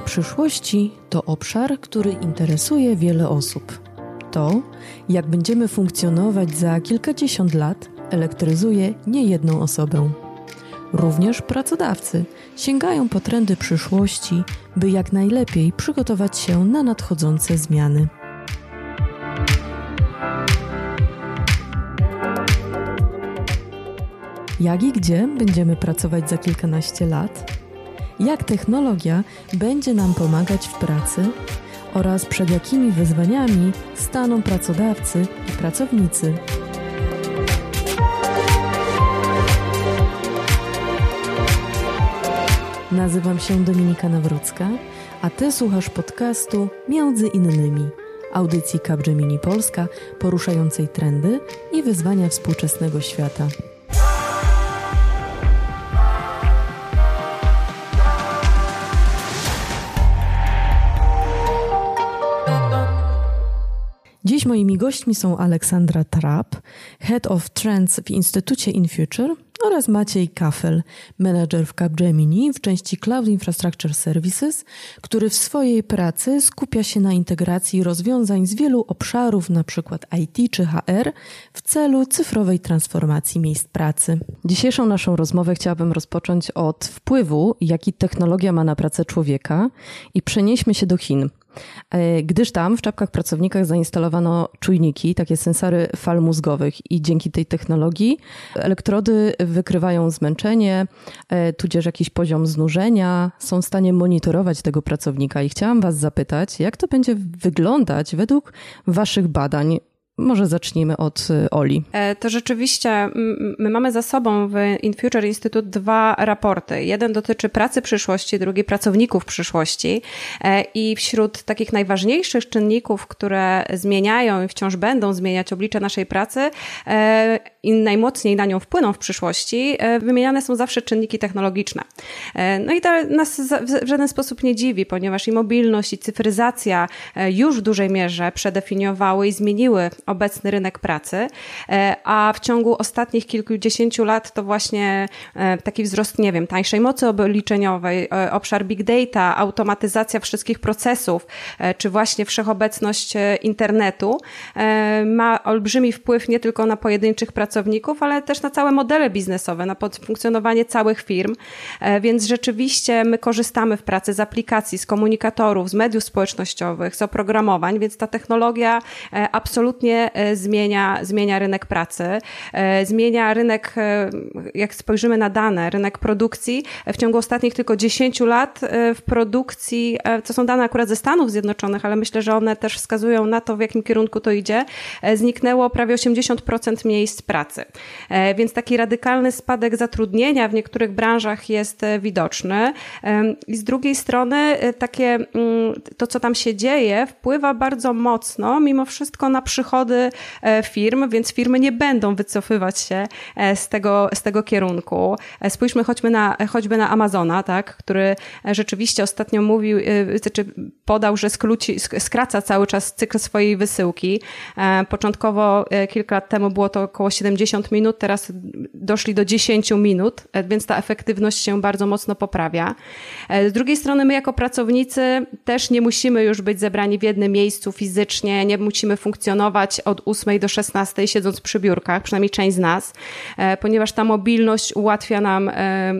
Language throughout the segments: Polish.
Przyszłości to obszar, który interesuje wiele osób. To, jak będziemy funkcjonować za kilkadziesiąt lat, elektryzuje niejedną osobę. Również pracodawcy sięgają po trendy przyszłości, by jak najlepiej przygotować się na nadchodzące zmiany. Jak i gdzie będziemy pracować za kilkanaście lat? Jak technologia będzie nam pomagać w pracy oraz przed jakimi wyzwaniami staną pracodawcy i pracownicy? Nazywam się Dominika Nawrocka, a Ty słuchasz podcastu Między innymi audycji Capgemini Polska poruszającej trendy i wyzwania współczesnego świata. Moimi gośćmi są Aleksandra Trapp, Head of Trends w Instytucie InFuture oraz Maciej Kafel, menedżer w Capgemini w części Cloud Infrastructure Services, który w swojej pracy skupia się na integracji rozwiązań z wielu obszarów, np. IT czy HR, w celu cyfrowej transformacji miejsc pracy. Dzisiejszą naszą rozmowę chciałabym rozpocząć od wpływu, jaki technologia ma na pracę człowieka i przenieśmy się do Chin. E, gdyż tam w czapkach pracownikach zainstalowano czujniki, takie sensory fal mózgowych i dzięki tej technologii elektrody wykrywają zmęczenie, e, tudzież jakiś poziom znużenia, są w stanie monitorować tego pracownika. I chciałam Was zapytać, jak to będzie wyglądać według Waszych badań? Może zacznijmy od y, Oli. E, to rzeczywiście my mamy za sobą w InFuture Institute dwa raporty. Jeden dotyczy pracy przyszłości, drugi pracowników przyszłości. E, I wśród takich najważniejszych czynników, które zmieniają i wciąż będą zmieniać oblicze naszej pracy e, i najmocniej na nią wpłyną w przyszłości, wymieniane są zawsze czynniki technologiczne. No i to nas w żaden sposób nie dziwi, ponieważ i mobilność, i cyfryzacja już w dużej mierze przedefiniowały i zmieniły obecny rynek pracy, e, a w ciągu ostatnich kilkudziesięciu lat to właśnie e, taki wzrost, nie wiem, tańszej mocy obliczeniowej, e, obszar big data, automatyzacja wszystkich procesów, czy właśnie wszechobecność internetu ma olbrzymi wpływ nie tylko na pojedynczych pracowników, ale też na całe modele biznesowe, na funkcjonowanie całych firm. Więc rzeczywiście my korzystamy w pracy z aplikacji, z komunikatorów, z mediów społecznościowych, z oprogramowań, więc ta technologia absolutnie E, zmienia, zmienia rynek pracy, e, zmienia rynek, e, jak spojrzymy na dane, rynek produkcji. W ciągu ostatnich tylko 10 lat w produkcji, to są dane akurat ze Stanów Zjednoczonych, ale myślę, że one też wskazują na to, w jakim kierunku to idzie, zniknęło prawie 80% miejsc pracy. Więc taki radykalny spadek zatrudnienia w niektórych branżach jest widoczny. I z drugiej strony takie, mm, to co tam się dzieje, wpływa bardzo mocno mimo wszystko na przychody e, firm, więc firmy nie będą wycofywać się e, z tego, z tego kierunku. E, spójrzmy choćby na, choćby na Amazona, tak, który rzeczywiście ostatnio mówił, znaczy podał, że skróci, skraca cały czas cykl swojej wysyłki. Początkowo kilka lat temu było to około 70 minut, teraz doszli do 10 minut, więc ta efektywność się bardzo mocno poprawia. Z drugiej strony my jako pracownicy też nie musimy już być zebrani w jednym miejscu fizycznie, nie musimy funkcjonować od 8 do 16 siedząc przy biurkach, przynajmniej część z nas, e, ponieważ ta mobilność ułatwia nam e,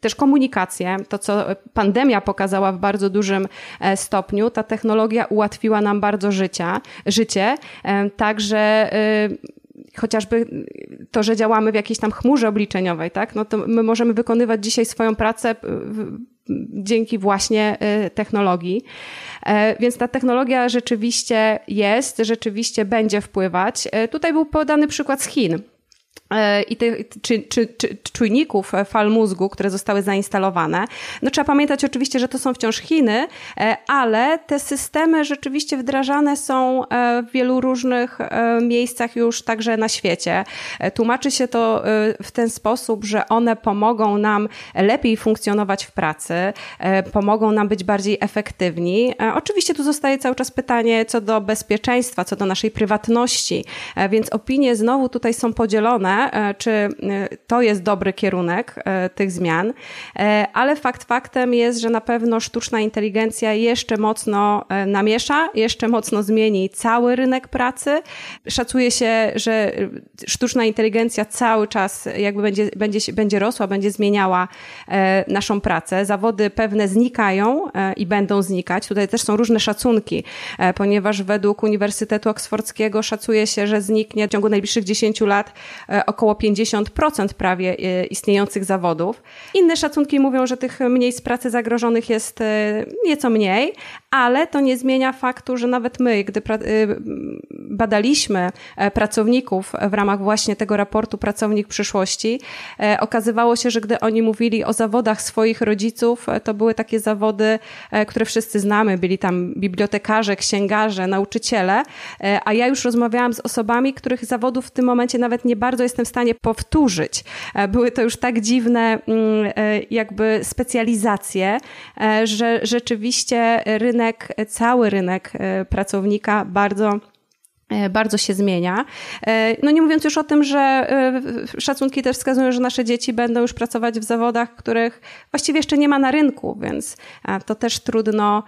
też komunikację, to co pandemia pokazała w bardzo dużym e, stopniu, ta technologia ułatwiła nam bardzo życia, życie, także chociażby to, że działamy w jakiejś tam chmurze obliczeniowej, tak, no to my możemy wykonywać dzisiaj swoją pracę dzięki właśnie technologii. E, więc ta technologia rzeczywiście jest, rzeczywiście będzie wpływać. E, tutaj był podany przykład z Chin. E, i tych czy, czy, czy, czujników fal mózgu, które zostały zainstalowane. No trzeba pamiętać oczywiście, że to są wciąż Chiny, e, ale te systemy rzeczywiście wdrażane są e, w wielu różnych miejscach już także na świecie. Tłumaczy się to w ten sposób, że one pomogą nam lepiej funkcjonować w pracy, pomogą nam być bardziej efektywni. Oczywiście tu zostaje cały czas pytanie co do bezpieczeństwa, co do naszej prywatności, więc opinie znowu tutaj są podzielone pewne, czy to jest dobry kierunek tych zmian, ale fakt faktem jest, że na pewno sztuczna inteligencja jeszcze mocno namiesza, jeszcze mocno zmieni cały rynek pracy. Szacuje się, że sztuczna inteligencja cały czas jakby będzie, będzie, będzie rosła, będzie zmieniała naszą pracę. Zawody pewne znikają i będą znikać. Tutaj też są różne szacunki, ponieważ według Uniwersytetu Oksfordzkiego szacuje się, że zniknie w ciągu najbliższych 10 lat e, około 50% prawie e, istniejących zawodów. Inne szacunki mówią, że tych miejsc pracy zagrożonych jest e, nieco mniej, ale to nie zmienia faktu, że nawet my, gdy badaliśmy pracowników w ramach właśnie tego raportu Pracownik przyszłości, okazywało się, że gdy oni mówili o zawodach swoich rodziców, to były takie zawody, które wszyscy znamy. Byli tam bibliotekarze, księgarze, nauczyciele, a ja już rozmawiałam z osobami, których zawodów w tym momencie nawet nie bardzo jestem w stanie powtórzyć. E, były to już tak dziwne mm, e, jakby specjalizacje, e, że rzeczywiście rynek, cały rynek pracownika bardzo E, bardzo się zmienia. E, no nie mówiąc już o tym, że e, szacunki też wskazują, że nasze dzieci będą już pracować w zawodach, których właściwie jeszcze nie ma na rynku, więc to też trudno,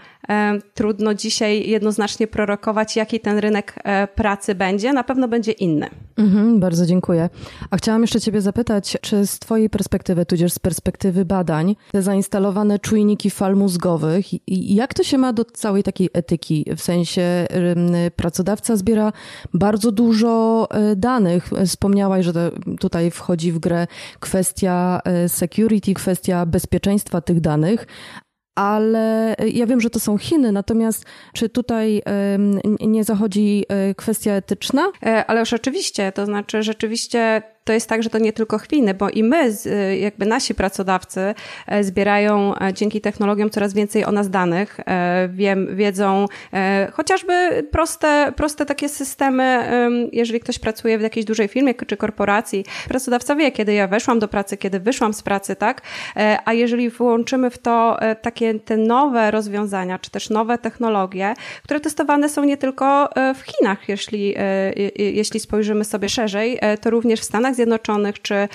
trudno dzisiaj jednoznacznie prorokować, jaki ten rynek pracy będzie. Na pewno będzie inny. Mhm, bardzo dziękuję. A chciałam jeszcze Ciebie zapytać, czy z Twojej perspektywy, tudzież z perspektywy badań, te zainstalowane czujniki fal mózgowych, jak to się ma do całej takiej etyki? W sensie pracodawca zbiera bardzo dużo e, danych. Wspomniałaś, że tutaj wchodzi w grę kwestia e, security, kwestia bezpieczeństwa tych danych, ale ja wiem, że to są Chiny, natomiast czy tutaj nie zachodzi e, kwestia etyczna? Ale już oczywiście, to znaczy rzeczywiście to jest tak, że to nie tylko Chiny, bo i my, jakby nasi pracodawcy e, zbierają e, dzięki technologiom coraz więcej o nas danych, e, wiem, wiedzą chociażby proste, proste takie systemy, jeżeli ktoś pracuje w jakiejś dużej firmie czy korporacji, pracodawca wie, kiedy ja weszłam do pracy, kiedy wyszłam z pracy, tak? A jeżeli włączymy w to takie te nowe rozwiązania, czy też nowe technologie, które testowane są nie tylko w Chinach, jeśli, jeśli spojrzymy sobie szerzej, to również w Stanach Stanach Zjednoczonych czy e,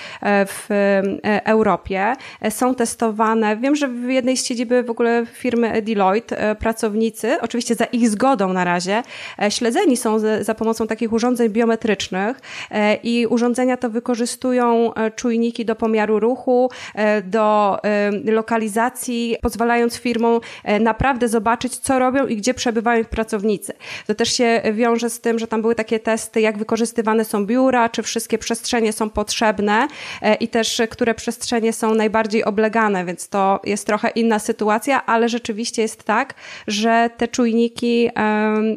w e, Europie e, są testowane. Wiem, że w jednej z siedziby w ogóle firmy Deloitte pracownicy, oczywiście za ich zgodą na razie, śledzeni są za pomocą takich urządzeń biometrycznych i urządzenia to wykorzystują czujniki do pomiaru ruchu, do lokalizacji, pozwalając firmom naprawdę zobaczyć, co robią i gdzie przebywają ich pracownicy. To też się wiąże z tym, że tam były takie testy, jak wykorzystywane są biura, czy wszystkie przestrzenie przestrzenie są potrzebne e, i też które przestrzenie są najbardziej oblegane, więc to jest trochę inna sytuacja, ale rzeczywiście jest tak, że te czujniki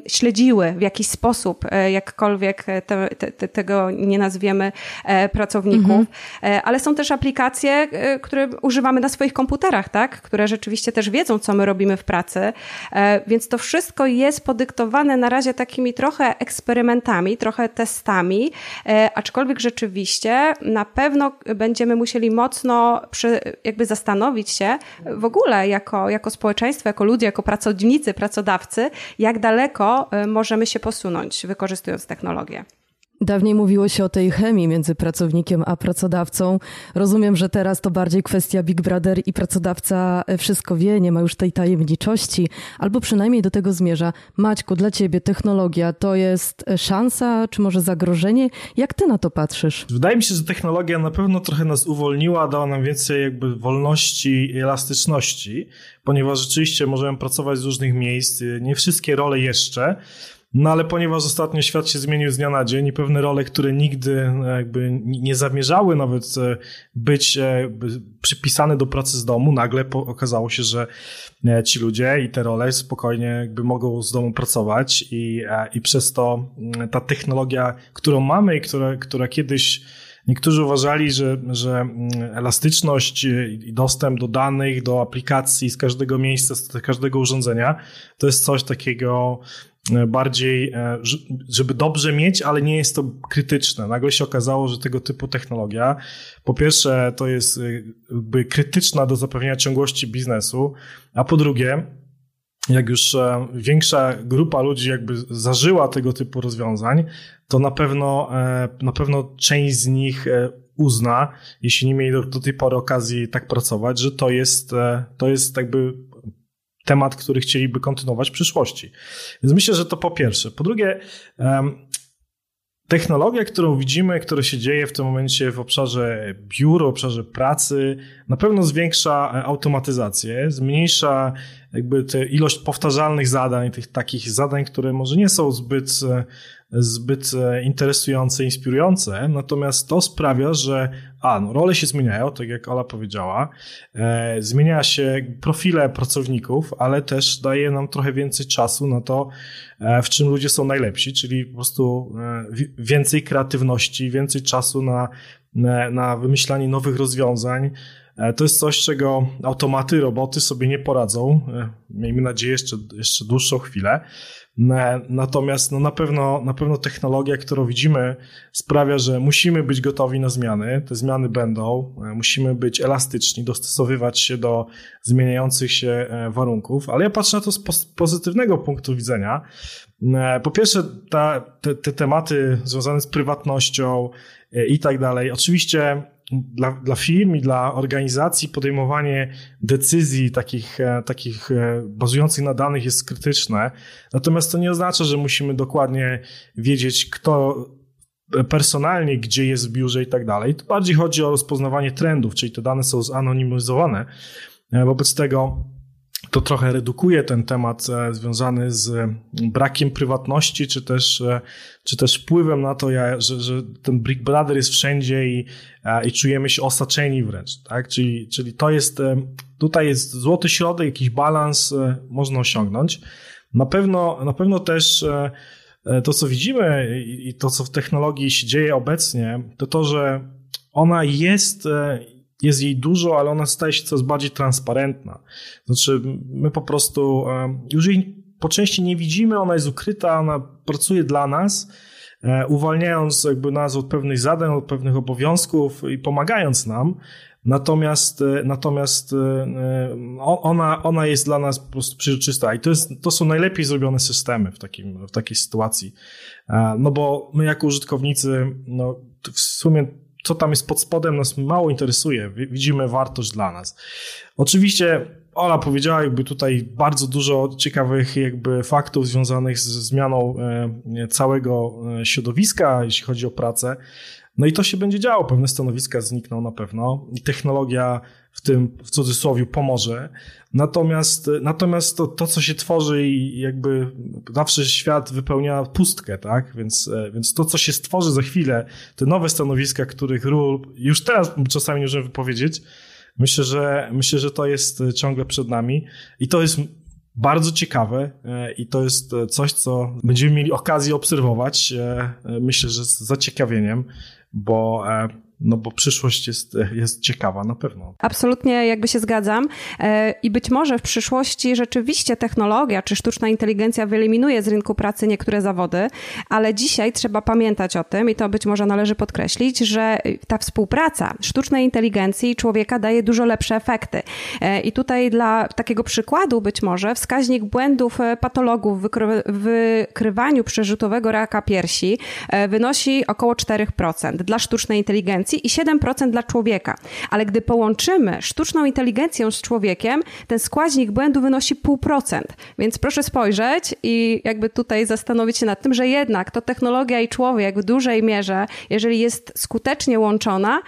śledziły w jakiś sposób, e, jakkolwiek te, te, tego nie nazwiemy e, pracowników, mhm. ale są też aplikacje, które używamy na swoich komputerach, tak? które rzeczywiście też wiedzą, co my robimy w pracy, więc to wszystko jest podyktowane na razie takimi trochę eksperymentami, trochę testami, aczkolwiek rzeczywiście rzeczywiście na pewno będziemy musieli mocno przy, jakby zastanowić się w ogóle jako, jako społeczeństwo, jako ludzie, jako pracownicy, pracodawcy, jak daleko y, możemy się posunąć wykorzystując technologię. Dawniej mówiło się o tej chemii między pracownikiem a pracodawcą. Rozumiem, że teraz to bardziej kwestia Big Brother i pracodawca wszystko wie, nie ma już tej tajemniczości, albo przynajmniej do tego zmierza. Maćku, dla ciebie technologia to jest szansa, czy może zagrożenie? Jak ty na to patrzysz? Wydaje mi się, że technologia na pewno trochę nas uwolniła, dała nam więcej jakby wolności i elastyczności, ponieważ rzeczywiście możemy pracować z różnych miejsc, nie wszystkie role jeszcze, no ale ponieważ ostatnio świat się zmienił z dnia na dzień i pewne role, które nigdy e, jakby nie zamierzały nawet e, być e, przypisane do pracy z domu, nagle okazało się, że ci ludzie i te role spokojnie jakby mogą z domu pracować i, i przez to mm, ta technologia, którą mamy i która, która kiedyś Niektórzy uważali, że, że mm, elastyczność i dostęp do danych, do aplikacji z każdego miejsca, z każdego urządzenia, to jest coś takiego E, bardziej, e, żeby dobrze mieć, ale nie jest to krytyczne. Nagle się okazało, że tego typu technologia, po pierwsze, to jest e, jakby krytyczna do zapewnienia ciągłości biznesu, a po drugie, jak już e, większa grupa ludzi jakby zażyła tego typu rozwiązań, to na pewno, e, na pewno część z nich e, uzna, jeśli nie mieli do, do tej pory okazji tak pracować, że to jest, to jest jakby temat, który chcieliby kontynuować w przyszłości. Więc myślę, że to po pierwsze. Po drugie, technologia, którą widzimy, która się dzieje w tym momencie w obszarze biur, obszarze pracy, na pewno zwiększa automatyzację, zmniejsza jakby tę ilość powtarzalnych zadań, tych takich zadań, które może nie są zbyt, zbyt interesujące, inspirujące, natomiast to sprawia, że a, no, role się zmieniają, tak jak Ola powiedziała, e, zmienia się profile pracowników, ale też daje nam trochę więcej czasu na to, e, w czym ludzie są najlepsi, czyli po prostu e, więcej kreatywności, więcej czasu na, na, na wymyślanie nowych rozwiązań, E, to jest coś, czego automaty, roboty sobie nie poradzą. E, miejmy nadzieję jeszcze, jeszcze dłuższą chwilę. E, natomiast no na, pewno, na pewno technologia, którą widzimy, sprawia, że musimy być gotowi na zmiany. Te zmiany będą. Musimy być elastyczni, dostosowywać się do zmieniających się warunków. Ale ja patrzę na to z pozytywnego punktu widzenia. Po pierwsze, ta, te, te tematy związane z prywatnością i tak dalej. Oczywiście dla, dla firm i dla organizacji podejmowanie decyzji takich, e, takich e, bazujących na danych jest krytyczne. Natomiast to nie oznacza, że musimy dokładnie wiedzieć, kto personalnie, gdzie jest w biurze i tak dalej. To bardziej chodzi o rozpoznawanie trendów, czyli te dane są zanonimizowane. E, wobec tego to trochę redukuje ten temat e, związany z brakiem prywatności, czy też, e, czy też wpływem na to, że, że ten Brick Brother jest wszędzie i, e, i czujemy się osaczeni wręcz, tak? Czyli, czyli to jest, tutaj jest złoty środek, jakiś balans można osiągnąć. Na pewno, na pewno też to, co widzimy i to, co w technologii się dzieje obecnie, to to, że ona jest jest jej dużo, ale ona staje się coraz bardziej transparentna. Znaczy, my po prostu już jej po części nie widzimy, ona jest ukryta, ona pracuje dla nas, e, uwalniając jakby nas od pewnych zadań, od pewnych obowiązków i pomagając nam. Natomiast, e, natomiast e, ona, ona jest dla nas po prostu przejrzysta i to, jest, to są najlepiej zrobione systemy w, takim, w takiej sytuacji. No bo my jako użytkownicy, no, w sumie co tam jest pod spodem, nas mało interesuje. Widzimy wartość dla nas. Oczywiście Ola powiedziała jakby tutaj bardzo dużo ciekawych jakby faktów związanych z zmianą e, całego e, środowiska, jeśli chodzi o pracę. No i to się będzie działo, pewne stanowiska znikną na pewno i technologia w tym w cudzysłowie pomoże. Natomiast, natomiast to, to, co się tworzy i jakby zawsze świat wypełnia pustkę, tak? Więc, więc to, co się stworzy za chwilę, te nowe stanowiska, których ról już teraz czasami nie możemy wypowiedzieć, myślę, że myślę, że to jest ciągle przed nami i to jest bardzo ciekawe e, i to jest coś, co będziemy mieli okazję obserwować. E, myślę, że z zaciekawieniem, bo e, no bo przyszłość jest, jest ciekawa na pewno. Absolutnie jakby się zgadzam e, i być może w przyszłości rzeczywiście technologia czy sztuczna inteligencja wyeliminuje z rynku pracy niektóre zawody, ale dzisiaj trzeba pamiętać o tym i to być może należy podkreślić, że ta współpraca sztucznej inteligencji i człowieka daje dużo lepsze efekty. E, I tutaj dla takiego przykładu być może wskaźnik błędów e, patologów w wykrywaniu przerzutowego raka piersi wynosi około 4% dla sztucznej inteligencji i 7% dla człowieka. Ale gdy połączymy sztuczną inteligencję z człowiekiem, ten składnik błędu wynosi 0,5%. Więc proszę spojrzeć i jakby tutaj zastanowić się nad tym, że jednak to technologia i człowiek w dużej mierze, jeżeli jest skutecznie łączona,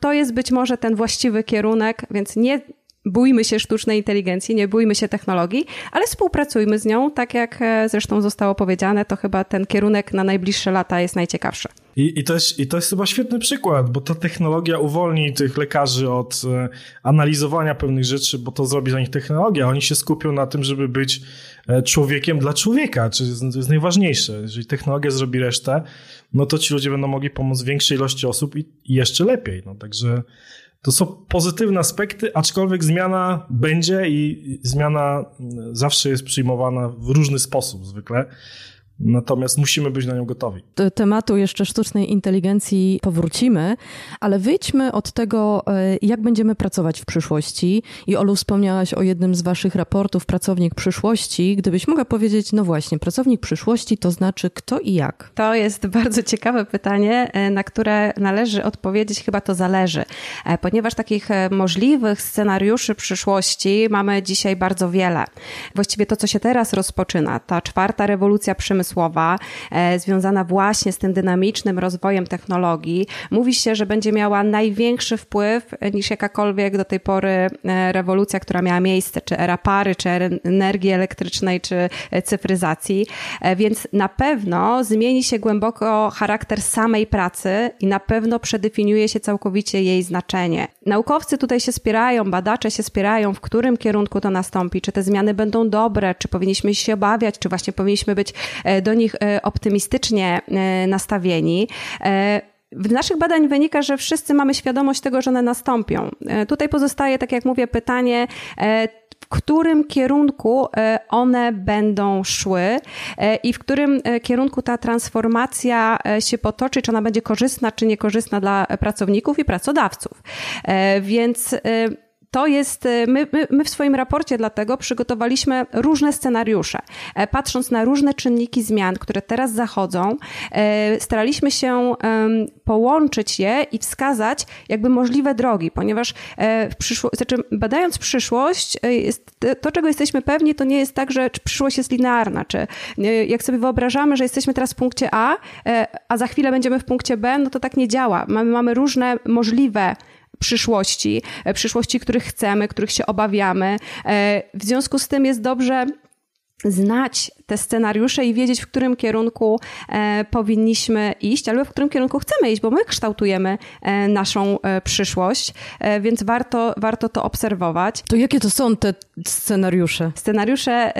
to jest być może ten właściwy kierunek, więc nie bójmy się sztucznej inteligencji, nie bójmy się technologii, ale współpracujmy z nią, tak jak e, zresztą zostało powiedziane, to chyba ten kierunek na najbliższe lata jest najciekawszy. I, i, to jest, I to jest chyba świetny przykład, bo ta technologia uwolni tych lekarzy od e, analizowania pewnych rzeczy, bo to zrobi za nich technologia. Oni się skupią na tym, żeby być e, człowiekiem dla człowieka, czyli to jest najważniejsze. Jeżeli technologia zrobi resztę, no to ci ludzie będą mogli pomóc większej ilości osób i, i jeszcze lepiej. No, także to są pozytywne aspekty, aczkolwiek zmiana będzie i zmiana zawsze jest przyjmowana w różny sposób zwykle. Natomiast musimy być na nią gotowi. Do tematu jeszcze sztucznej inteligencji powrócimy, ale wyjdźmy od tego, e, jak będziemy pracować w przyszłości. I Olu, wspomniałaś o jednym z waszych raportów, Pracownik Przyszłości. Gdybyś mogła powiedzieć, no właśnie, Pracownik Przyszłości to znaczy kto i jak? To jest bardzo ciekawe pytanie, e, na które należy odpowiedzieć, chyba to zależy, e, ponieważ takich możliwych scenariuszy przyszłości mamy dzisiaj bardzo wiele. Właściwie to, co się teraz rozpoczyna, ta czwarta rewolucja przemysłowa, e, związana właśnie z tym dynamicznym rozwojem technologii, mówi się, że będzie miała największy wpływ niż jakakolwiek do tej pory e, rewolucja, która miała miejsce, czy era pary, czy energii elektrycznej, czy e, cyfryzacji. Więc na pewno zmieni się głęboko charakter samej pracy i na pewno przedefiniuje się całkowicie jej znaczenie. Naukowcy tutaj się spierają, badacze się spierają, w którym kierunku to nastąpi, czy te zmiany będą dobre, czy powinniśmy się obawiać, czy właśnie powinniśmy być do nich e, optymistycznie e, nastawieni. W naszych badań wynika, że wszyscy mamy świadomość tego, że one nastąpią. Tutaj pozostaje, tak jak mówię, pytanie, w którym kierunku one będą szły i w którym kierunku ta transformacja się potoczy, czy ona będzie korzystna, czy niekorzystna dla pracowników i pracodawców. Więc to jest, e, my, my, my, w swoim raporcie dlatego przygotowaliśmy różne scenariusze. E, patrząc na różne czynniki zmian, które teraz zachodzą, e, staraliśmy się połączyć je i wskazać jakby możliwe drogi, ponieważ w przyszło, znaczy badając przyszłość, to czego jesteśmy pewni, to nie jest tak, że przyszłość jest linearna, czy jak sobie wyobrażamy, że jesteśmy teraz w punkcie A, a za chwilę będziemy w punkcie B, no to tak nie działa. Mamy, mamy różne możliwe przyszłości, e, przyszłości, których chcemy, których się obawiamy. E, w związku z tym jest dobrze znać te scenariusze i wiedzieć, w którym kierunku e, powinniśmy iść, albo w którym kierunku chcemy iść, bo my kształtujemy e, naszą e, przyszłość, więc warto, warto to obserwować. To jakie to są te scenariusze? Scenariusze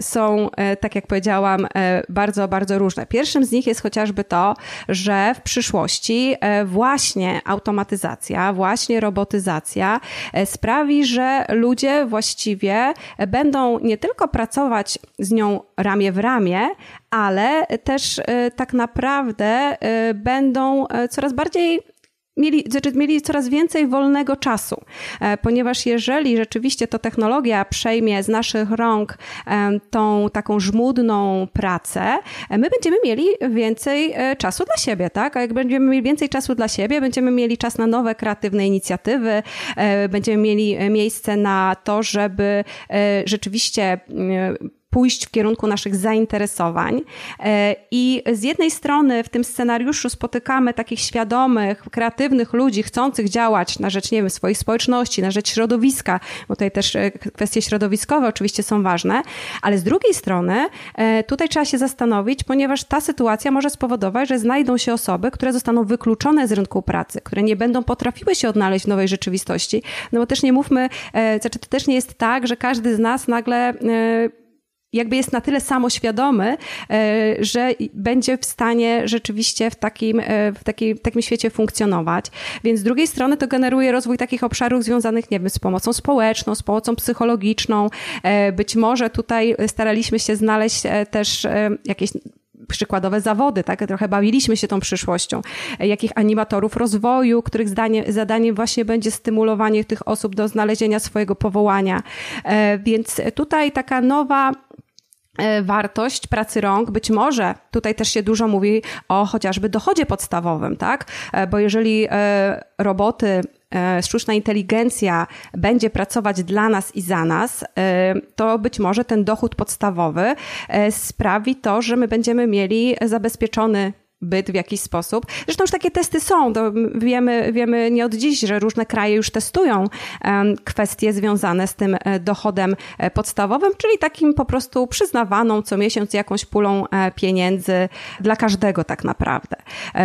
są, tak jak powiedziałam, bardzo, bardzo różne. Pierwszym z nich jest chociażby to, że w przyszłości właśnie automatyzacja, właśnie robotyzacja sprawi, że ludzie właściwie będą nie tylko pracować z nią ramię w ramię, ale też e, tak naprawdę e, będą e, coraz bardziej mieli, znaczy mieli coraz więcej wolnego czasu, ponieważ jeżeli rzeczywiście to technologia przejmie z naszych rąk tą taką żmudną pracę, my będziemy mieli więcej czasu dla siebie, tak? A jak będziemy mieli więcej czasu dla siebie, będziemy mieli czas na nowe kreatywne inicjatywy, będziemy mieli miejsce na to, żeby rzeczywiście pójść w kierunku naszych zainteresowań. E, I z jednej strony w tym scenariuszu spotykamy takich świadomych, kreatywnych ludzi chcących działać na rzecz, nie wiem, swoich społeczności, na rzecz środowiska, bo tutaj też e, kwestie środowiskowe oczywiście są ważne, ale z drugiej strony e, tutaj trzeba się zastanowić, ponieważ ta sytuacja może spowodować, że znajdą się osoby, które zostaną wykluczone z rynku pracy, które nie będą potrafiły się odnaleźć w nowej rzeczywistości, no bo też nie mówmy, znaczy to też nie jest tak, że każdy z nas nagle jakby jest na tyle samoświadomy, e, że będzie w stanie rzeczywiście w takim, e, w takim, takim świecie funkcjonować. Więc z drugiej strony to generuje rozwój takich obszarów związanych, nie wiem, z pomocą społeczną, z pomocą psychologiczną. E, być może tutaj staraliśmy się znaleźć też jakieś przykładowe zawody, tak? Trochę bawiliśmy się tą przyszłością. Jakich animatorów rozwoju, których zdanie, zadaniem właśnie będzie stymulowanie tych osób do znalezienia swojego powołania. Więc tutaj taka nowa wartość pracy rąk. Być może tutaj też się dużo mówi o chociażby dochodzie podstawowym, tak? E, bo jeżeli e, roboty sztuczna inteligencja będzie pracować dla nas i za nas, to być może ten dochód podstawowy sprawi to, że my będziemy mieli zabezpieczony byt w jakiś sposób. Zresztą już takie testy są. To wiemy, wiemy nie od dziś, że różne kraje już testują kwestie związane z tym e, dochodem e, podstawowym, czyli takim po prostu przyznawaną co miesiąc jakąś pulą e, pieniędzy dla każdego tak naprawdę.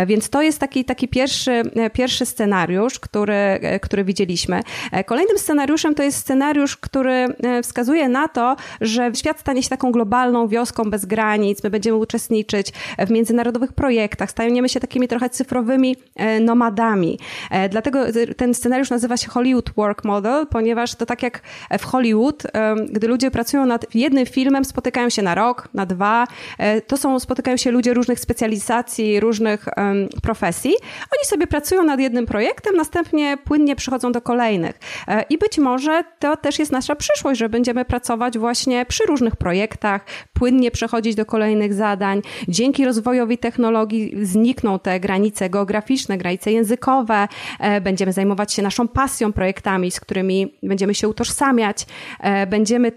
Więc to jest taki, taki pierwszy, pierwszy scenariusz, który, który widzieliśmy. Kolejnym scenariuszem to jest scenariusz, który wskazuje na to, że świat stanie się taką globalną wioską bez granic, my będziemy uczestniczyć w międzynarodowych projektach, projektach, stajemy się takimi trochę cyfrowymi nomadami. Dlatego ten scenariusz nazywa się Hollywood Work Model, ponieważ to tak jak w Hollywood, gdy ludzie pracują nad jednym filmem, spotykają się na rok, na dwa, to są, spotykają się ludzie różnych specjalizacji, różnych profesji. Oni sobie pracują nad jednym projektem, następnie płynnie przechodzą do kolejnych. I być może to też jest nasza przyszłość, że będziemy pracować właśnie przy różnych projektach, płynnie przechodzić do kolejnych zadań. Dzięki rozwojowi technologii znikną te granice geograficzne, granice językowe, e, będziemy zajmować się naszą pasją, projektami, z którymi będziemy się utożsamiać, e, będziemy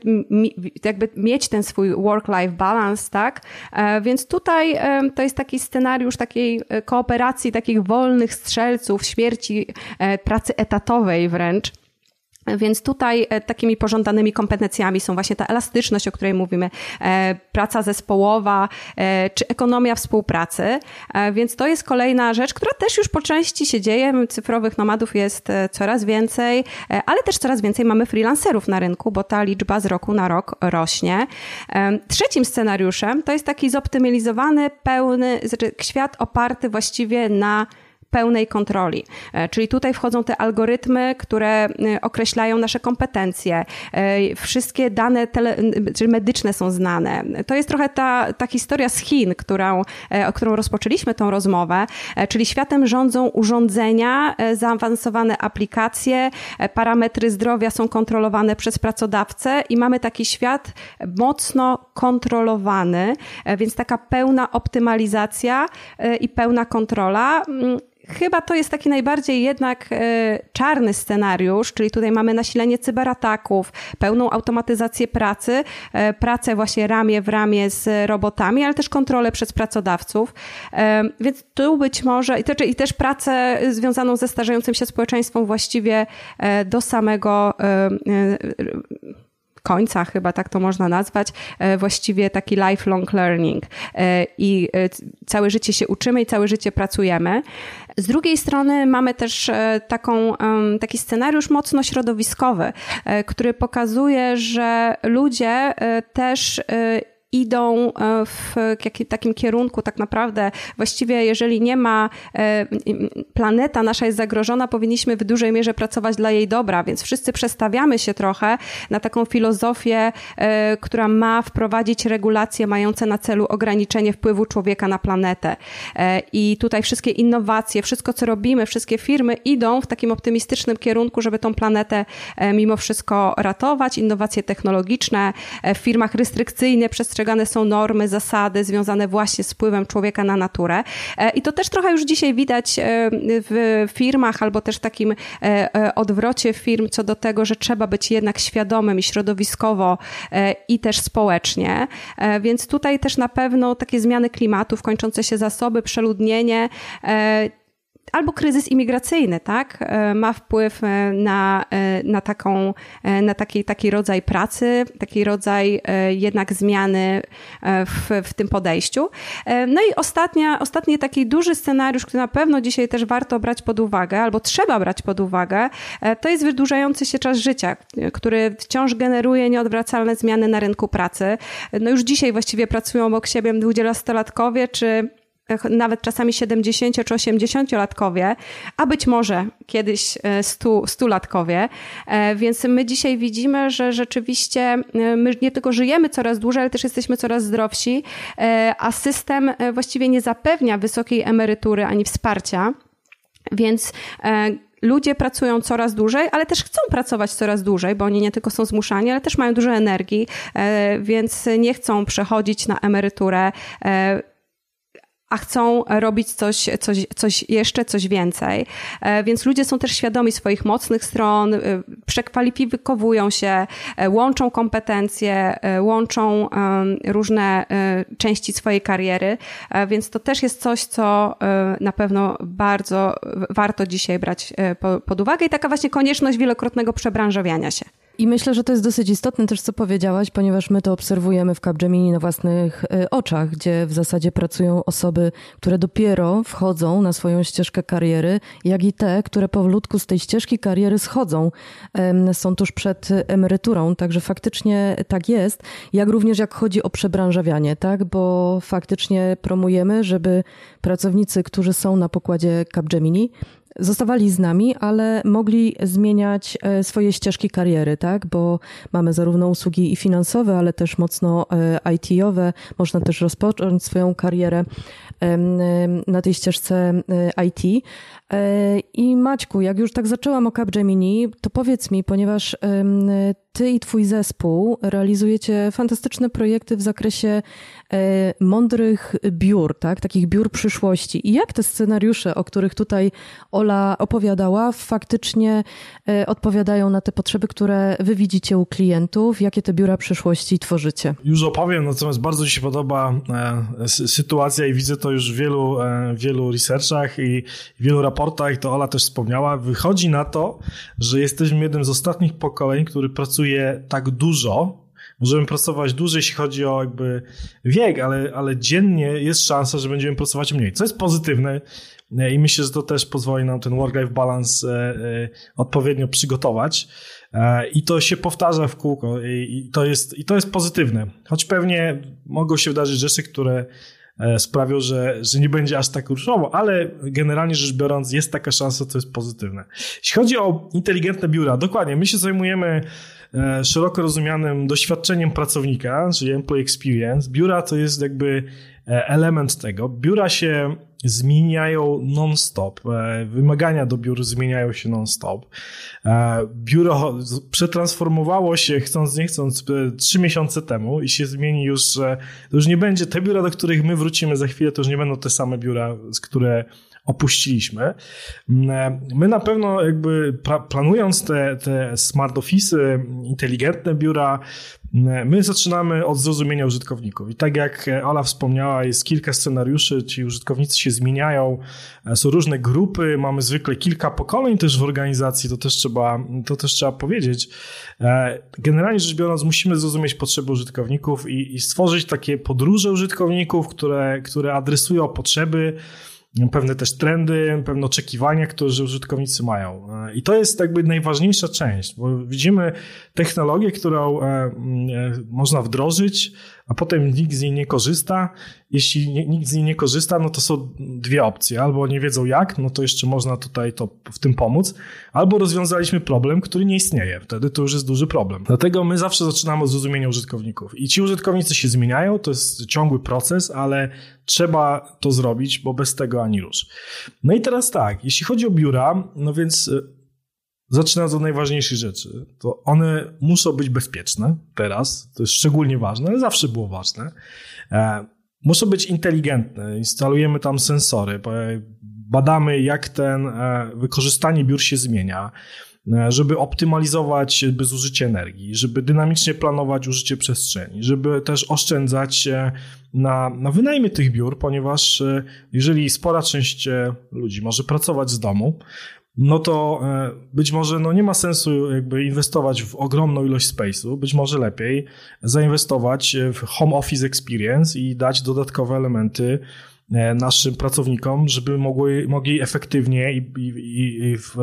jakby mieć ten swój work-life balance, tak? E, więc tutaj to jest taki scenariusz takiej kooperacji, takich wolnych strzelców, śmierci, pracy etatowej wręcz. Więc tutaj e, takimi pożądanymi kompetencjami są właśnie ta elastyczność, o której mówimy, e, praca zespołowa e, czy ekonomia współpracy. Więc to jest kolejna rzecz, która też już po części się dzieje. Cyfrowych nomadów jest coraz więcej, ale też coraz więcej mamy freelancerów na rynku, bo ta liczba z roku na rok rośnie. Trzecim scenariuszem to jest taki zoptymalizowany, pełny, znaczy świat oparty właściwie na pełnej kontroli. E, czyli tutaj wchodzą te algorytmy, które e, określają nasze kompetencje. E, wszystkie dane tele, czyli medyczne są znane. To jest trochę ta, ta historia z Chin, którą, o którą rozpoczęliśmy tą rozmowę, czyli światem rządzą urządzenia, zaawansowane aplikacje, parametry zdrowia są kontrolowane przez pracodawcę i mamy taki świat mocno kontrolowany, więc taka pełna optymalizacja i pełna kontrola mm, Chyba to jest taki najbardziej jednak e, czarny scenariusz, czyli tutaj mamy nasilenie cyberataków, pełną automatyzację pracy, e, pracę właśnie ramię w ramię z robotami, ale też kontrolę przez pracodawców. E, więc tu być może, i też pracę związaną ze starzejącym się społeczeństwem właściwie do samego końca, chyba tak to można nazwać, właściwie taki lifelong learning. I całe życie się uczymy i całe życie pracujemy. Z drugiej strony mamy też taką, taki scenariusz mocno środowiskowy, który pokazuje, że ludzie też idą e, w takim kierunku tak naprawdę. Właściwie jeżeli nie ma, e, planeta nasza jest zagrożona, powinniśmy w dużej mierze pracować dla jej dobra, więc wszyscy przestawiamy się trochę na taką filozofię, e, która ma wprowadzić regulacje mające na celu ograniczenie wpływu człowieka na planetę. I tutaj wszystkie innowacje, wszystko co robimy, wszystkie firmy idą w takim optymistycznym kierunku, żeby tą planetę mimo wszystko ratować. Innowacje technologiczne, w firmach restrykcyjne przestrzegane przestrzegane są normy, zasady związane właśnie z wpływem człowieka na naturę. E, I to też trochę już dzisiaj widać e, w firmach albo też takim e, odwrocie firm co do tego, że trzeba być jednak świadomym i środowiskowo i też społecznie. Więc tutaj też na pewno takie zmiany klimatów, kończące się zasoby, przeludnienie, albo kryzys imigracyjny, tak, e, ma wpływ e, na, e, na, taką, na taki, taki rodzaj pracy, taki rodzaj jednak zmiany w, w tym podejściu. No i ostatnia, ostatni taki duży scenariusz, który na pewno dzisiaj też warto brać pod uwagę, albo trzeba brać pod uwagę, to jest wydłużający się czas życia, który wciąż generuje nieodwracalne zmiany na rynku pracy. No już dzisiaj właściwie pracują obok siebie dwudziestolatkowie, czy nawet czasami 70 czy 80-latkowie, a być może kiedyś 100-latkowie. E, e, więc my dzisiaj widzimy, że rzeczywiście e, my nie tylko żyjemy coraz dłużej, ale też jesteśmy coraz zdrowsi, a system właściwie nie zapewnia wysokiej emerytury ani wsparcia. Więc ludzie pracują coraz dłużej, ale też chcą pracować coraz dłużej, bo oni nie tylko są zmuszani, ale też mają dużo energii, więc nie chcą przechodzić na emeryturę a chcą robić coś, coś, coś jeszcze, coś więcej. E, więc ludzie są też świadomi swoich mocnych stron, e, przekwalifikowują się, e, łączą kompetencje, łączą różne części swojej kariery, więc to też jest coś, co na pewno bardzo warto dzisiaj brać pod uwagę i taka właśnie konieczność wielokrotnego przebranżowiania się. I myślę, że to jest dosyć istotne też, co powiedziałaś, ponieważ my to obserwujemy w Capgemini na własnych e, oczach, gdzie w zasadzie pracują osoby, które dopiero wchodzą na swoją ścieżkę kariery, jak i te, które powolutku z tej ścieżki kariery schodzą, są tuż przed emeryturą, także faktycznie tak jest, jak również jak chodzi o przebranżawianie, tak, bo faktycznie promujemy, żeby pracownicy, którzy są na pokładzie Capgemini, zostawali z nami, ale mogli zmieniać e, swoje ścieżki kariery, tak? Bo mamy zarówno usługi i finansowe, ale też mocno e, IT-owe. Można też rozpocząć swoją karierę na tej ścieżce e, IT. I Maćku, jak już tak zaczęłam o Capgemini, to powiedz mi, ponieważ ty i twój zespół realizujecie fantastyczne projekty w zakresie e, mądrych biur, tak? takich biur przyszłości. I jak te scenariusze, o których tutaj Ola opowiadała, faktycznie e, odpowiadają na te potrzeby, które wy widzicie u klientów? Jakie te biura przyszłości tworzycie? Już opowiem, natomiast bardzo mi się podoba e, sytuacja i widzę to już w wielu, wielu researchach i wielu raportach, to Ola też wspomniała. Wychodzi na to, że jesteśmy jednym z ostatnich pokoleń, który pracuje pracuje tak dużo, możemy pracować dłużej, jeśli chodzi o jakby wiek, ale, ale dziennie jest szansa, że będziemy pracować mniej, co jest pozytywne e, i myślę, że to też pozwoli nam ten work-life balance e, e, odpowiednio przygotować. I to się powtarza w kółko i to jest, i to jest pozytywne. Choć pewnie mogą się wydarzyć rzeczy, które sprawią, że, że nie będzie aż tak różowo, ale generalnie rzecz biorąc jest taka szansa, to jest pozytywne. Jeśli chodzi o inteligentne biura, dokładnie, my się zajmujemy E, szeroko rozumianym doświadczeniem pracownika, czyli employee experience. Biura to jest jakby e, element tego. Biura się zmieniają non-stop. E, wymagania do biur zmieniają się non-stop. Biuro przetransformowało się, chcąc nie chcąc, trzy miesiące temu i się zmieni już, że to już nie będzie te biura, do których my wrócimy za chwilę, to już nie będą te same biura, z które opuściliśmy. Mm, my na pewno jakby planując te, te smart office, inteligentne biura, mm, my zaczynamy od zrozumienia użytkowników. I tak jak Ola wspomniała, jest kilka scenariuszy, ci użytkownicy się zmieniają, e, są różne grupy, mamy zwykle kilka pokoleń też w organizacji, to też trzeba, to też trzeba powiedzieć. E, generalnie rzecz biorąc, musimy zrozumieć potrzeby użytkowników i, i stworzyć takie podróże użytkowników, które, które adresują potrzeby, pewne też trendy, pewne oczekiwania, które użytkownicy mają. I to jest jakby najważniejsza część, bo widzimy technologię, którą e, e, można wdrożyć, a potem nikt z niej nie korzysta. Jeśli nikt z niej nie korzysta, no to są dwie opcje. Albo nie wiedzą jak, no to jeszcze można tutaj to w tym pomóc, albo rozwiązaliśmy problem, który nie istnieje. Wtedy to już jest duży problem. Dlatego my zawsze zaczynamy od zrozumienia użytkowników. I ci użytkownicy się zmieniają, to jest ciągły proces, ale trzeba to zrobić, bo bez tego ani rusz. No i teraz tak, jeśli chodzi o biura, no więc e, zaczynając od najważniejszych rzeczy, to one muszą być bezpieczne teraz, to jest szczególnie ważne, ale zawsze było ważne. E, muszą być inteligentne, instalujemy tam sensory, badamy jak ten e, wykorzystanie biur się zmienia, e, żeby optymalizować zużycie energii, żeby dynamicznie planować użycie przestrzeni, żeby też oszczędzać na, na wynajmie tych biur, ponieważ jeżeli spora część ludzi może pracować z domu, no to e, być może no nie ma sensu jakby inwestować w ogromną ilość space'u, być może lepiej zainwestować w home office experience i dać dodatkowe elementy e, naszym pracownikom, żeby mogły, mogli efektywnie i, i, i, w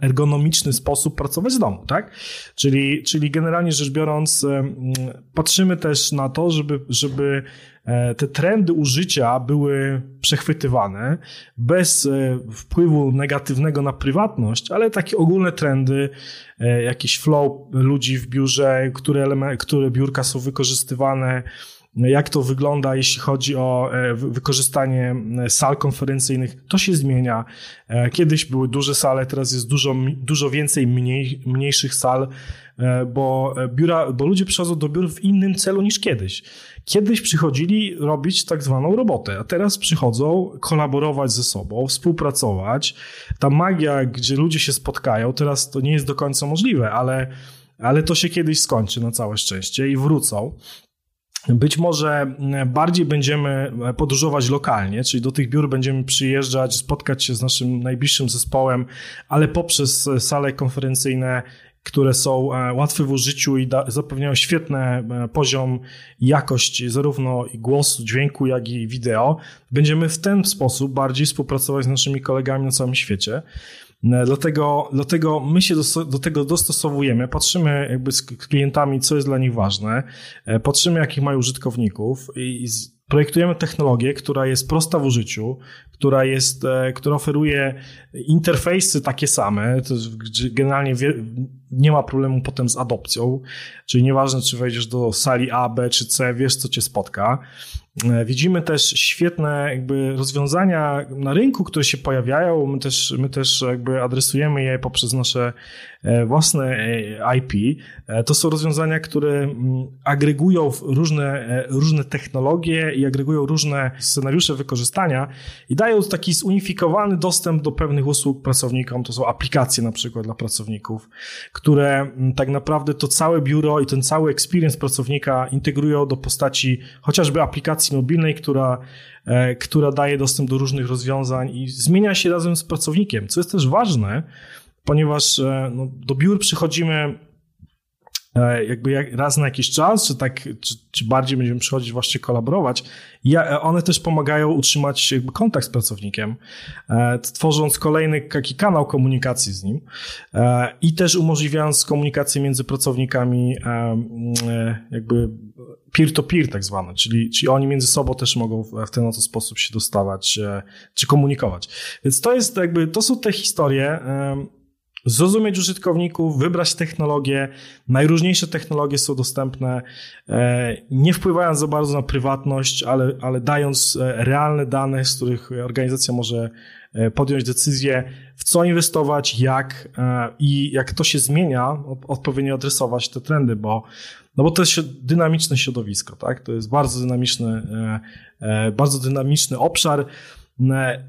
ergonomiczny sposób pracować z domu, tak? Czyli, czyli generalnie rzecz biorąc, e, patrzymy też na to, żeby, żeby E, te trendy użycia były przechwytywane bez e, wpływu negatywnego na prywatność, ale takie ogólne trendy, e, jakiś flow ludzi w biurze, które, element, które biurka są wykorzystywane, jak to wygląda, jeśli chodzi o wykorzystanie sal konferencyjnych, to się zmienia. Kiedyś były duże sale, teraz jest dużo, dużo więcej mniej, mniejszych sal, bo, biura, bo ludzie przychodzą do biur w innym celu niż kiedyś. Kiedyś przychodzili robić tak zwaną robotę, a teraz przychodzą kolaborować ze sobą, współpracować. Ta magia, gdzie ludzie się spotkają, teraz to nie jest do końca możliwe, ale, ale to się kiedyś skończy na całe szczęście i wrócą. Być może bardziej będziemy podróżować lokalnie, czyli do tych biur będziemy przyjeżdżać, spotkać się z naszym najbliższym zespołem, ale poprzez sale konferencyjne które są łatwe w użyciu i zapewniają świetny poziom i jakość zarówno głosu, dźwięku, jak i wideo. Będziemy w ten sposób bardziej współpracować z naszymi kolegami na całym świecie. E, dlatego, dlatego my się do, do, tego dostosowujemy, patrzymy jakby z klientami, co jest dla nich ważne, e, patrzymy, jakich mają użytkowników i, i projektujemy technologię, która jest prosta w użyciu, która jest, e, która oferuje interfejsy takie same, to generalnie nie ma problemu potem z adopcją, czyli nieważne, czy wejdziesz do sali A, B czy C, wiesz, co cię spotka. E, widzimy też świetne jakby rozwiązania na rynku, które się pojawiają. My też, my też jakby adresujemy je poprzez nasze własne e, IP. To są rozwiązania, które mm, agregują różne, różne technologie i agregują różne scenariusze wykorzystania i dają taki zunifikowany dostęp do pewnych usług pracownikom. To są aplikacje na przykład dla pracowników, które mm, tak naprawdę to całe biuro i ten cały experience pracownika integrują do postaci chociażby aplikacji mobilnej, która, e, która daje dostęp do różnych rozwiązań i zmienia się razem z pracownikiem, co jest też ważne, ponieważ e, no, do biur przychodzimy E, jakby jak, raz na jakiś czas, czy tak, czy, czy bardziej będziemy przychodzić właśnie kolaborować. Ja, e, one też pomagają utrzymać jakby kontakt z pracownikiem, tworząc kolejny taki kanał komunikacji z nim i też umożliwiając komunikację między pracownikami jakby peer-to-peer tak zwane, czyli, czyli oni między sobą też mogą w ten oto sposób się dostawać czy komunikować. Więc to jest jakby, to są te historie, zrozumieć użytkowników, wybrać technologię. Najróżniejsze technologie są dostępne, e, nie wpływając za bardzo na prywatność, ale, ale dając e, realne dane, z których organizacja może e, podjąć decyzję, w co inwestować, jak i jak to się zmienia, odpowiednio adresować te trendy, bo no bo to jest dynamiczne środowisko, tak? To jest bardzo dynamiczny, bardzo dynamiczny obszar.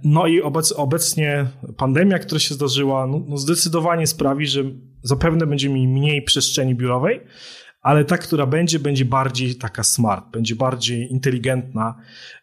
No i obec, obecnie pandemia, która się zdarzyła, no, no zdecydowanie sprawi, że zapewne będziemy mieli mniej przestrzeni biurowej, ale ta, która będzie, będzie bardziej taka smart, będzie bardziej inteligentna,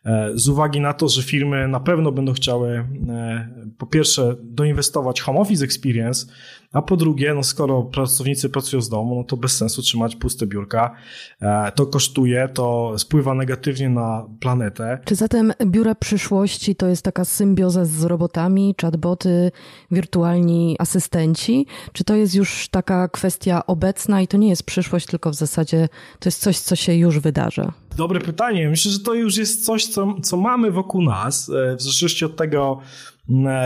e, z uwagi na to, że firmy na pewno będą chciały e, po pierwsze doinwestować home office experience, a po drugie, no skoro pracownicy pracują z domu, no to bez sensu trzymać puste biurka. E, to kosztuje, to wpływa negatywnie na planetę. Czy zatem biura przyszłości to jest taka symbioza z robotami, chatboty, wirtualni asystenci? Czy to jest już taka kwestia obecna i to nie jest przyszłość, tylko w zasadzie to jest coś, co się już wydarza? Dobre pytanie. Myślę, że to już jest coś, co, co mamy wokół nas, e, w zależności od tego,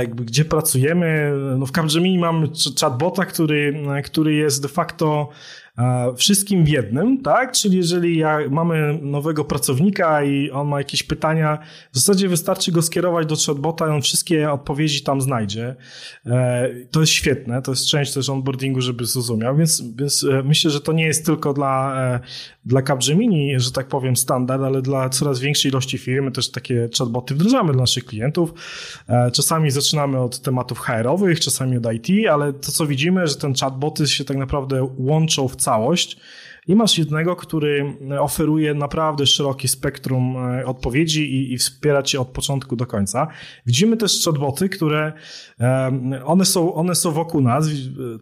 gdzie pracujemy. No w Capgemini mam chatbota, który, który jest de facto wszystkim w jednym, tak? Czyli jeżeli ja, mamy nowego pracownika i on ma jakieś pytania, w zasadzie wystarczy go skierować do chatbota i on wszystkie odpowiedzi tam znajdzie. E, to jest świetne, to jest część też onboardingu, żeby zrozumiał, więc, więc e, myślę, że to nie jest tylko dla, e, dla Capgemini, że tak powiem, standard, ale dla coraz większej ilości firm też takie chatboty wdrażamy dla naszych klientów. Czasami zaczynamy od tematów HR-owych, czasami od IT, ale to co widzimy, że ten chatboty się tak naprawdę łączą w całość i masz jednego, który oferuje naprawdę szerokie spektrum e, odpowiedzi i, i wspiera cię od początku do końca. Widzimy też chatboty, które one są, one są wokół nas.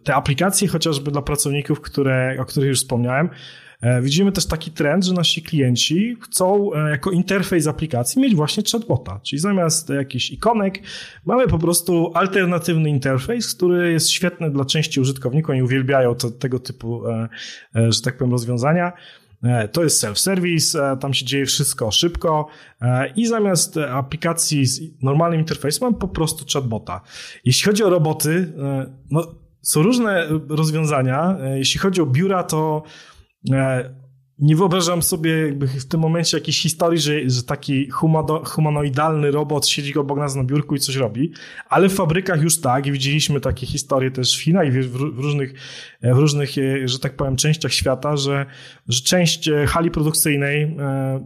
Te aplikacje chociażby dla pracowników, które, o których już wspomniałem, E, widzimy też taki trend, że nasi klienci chcą e, jako interfejs aplikacji mieć właśnie chatbota, czyli zamiast jakichś ikonek mamy po prostu alternatywny interfejs, który jest świetny dla części użytkowników, oni uwielbiają to, tego typu, e, że tak powiem, rozwiązania. To jest self-service, tam się dzieje wszystko szybko i zamiast aplikacji z normalnym interfejsem mam po prostu chatbota. Jeśli chodzi o roboty, no, są różne rozwiązania. Jeśli chodzi o biura, to Yeah. Nie wyobrażam sobie jakby w tym momencie jakiejś historii, że, że taki humano, humanoidalny robot siedzi obok nas na biurku i coś robi, ale w fabrykach już tak i widzieliśmy takie historie też w Chinach i w, w różnych, e, w różnych, e, że tak powiem, częściach świata, że, że część hali produkcyjnej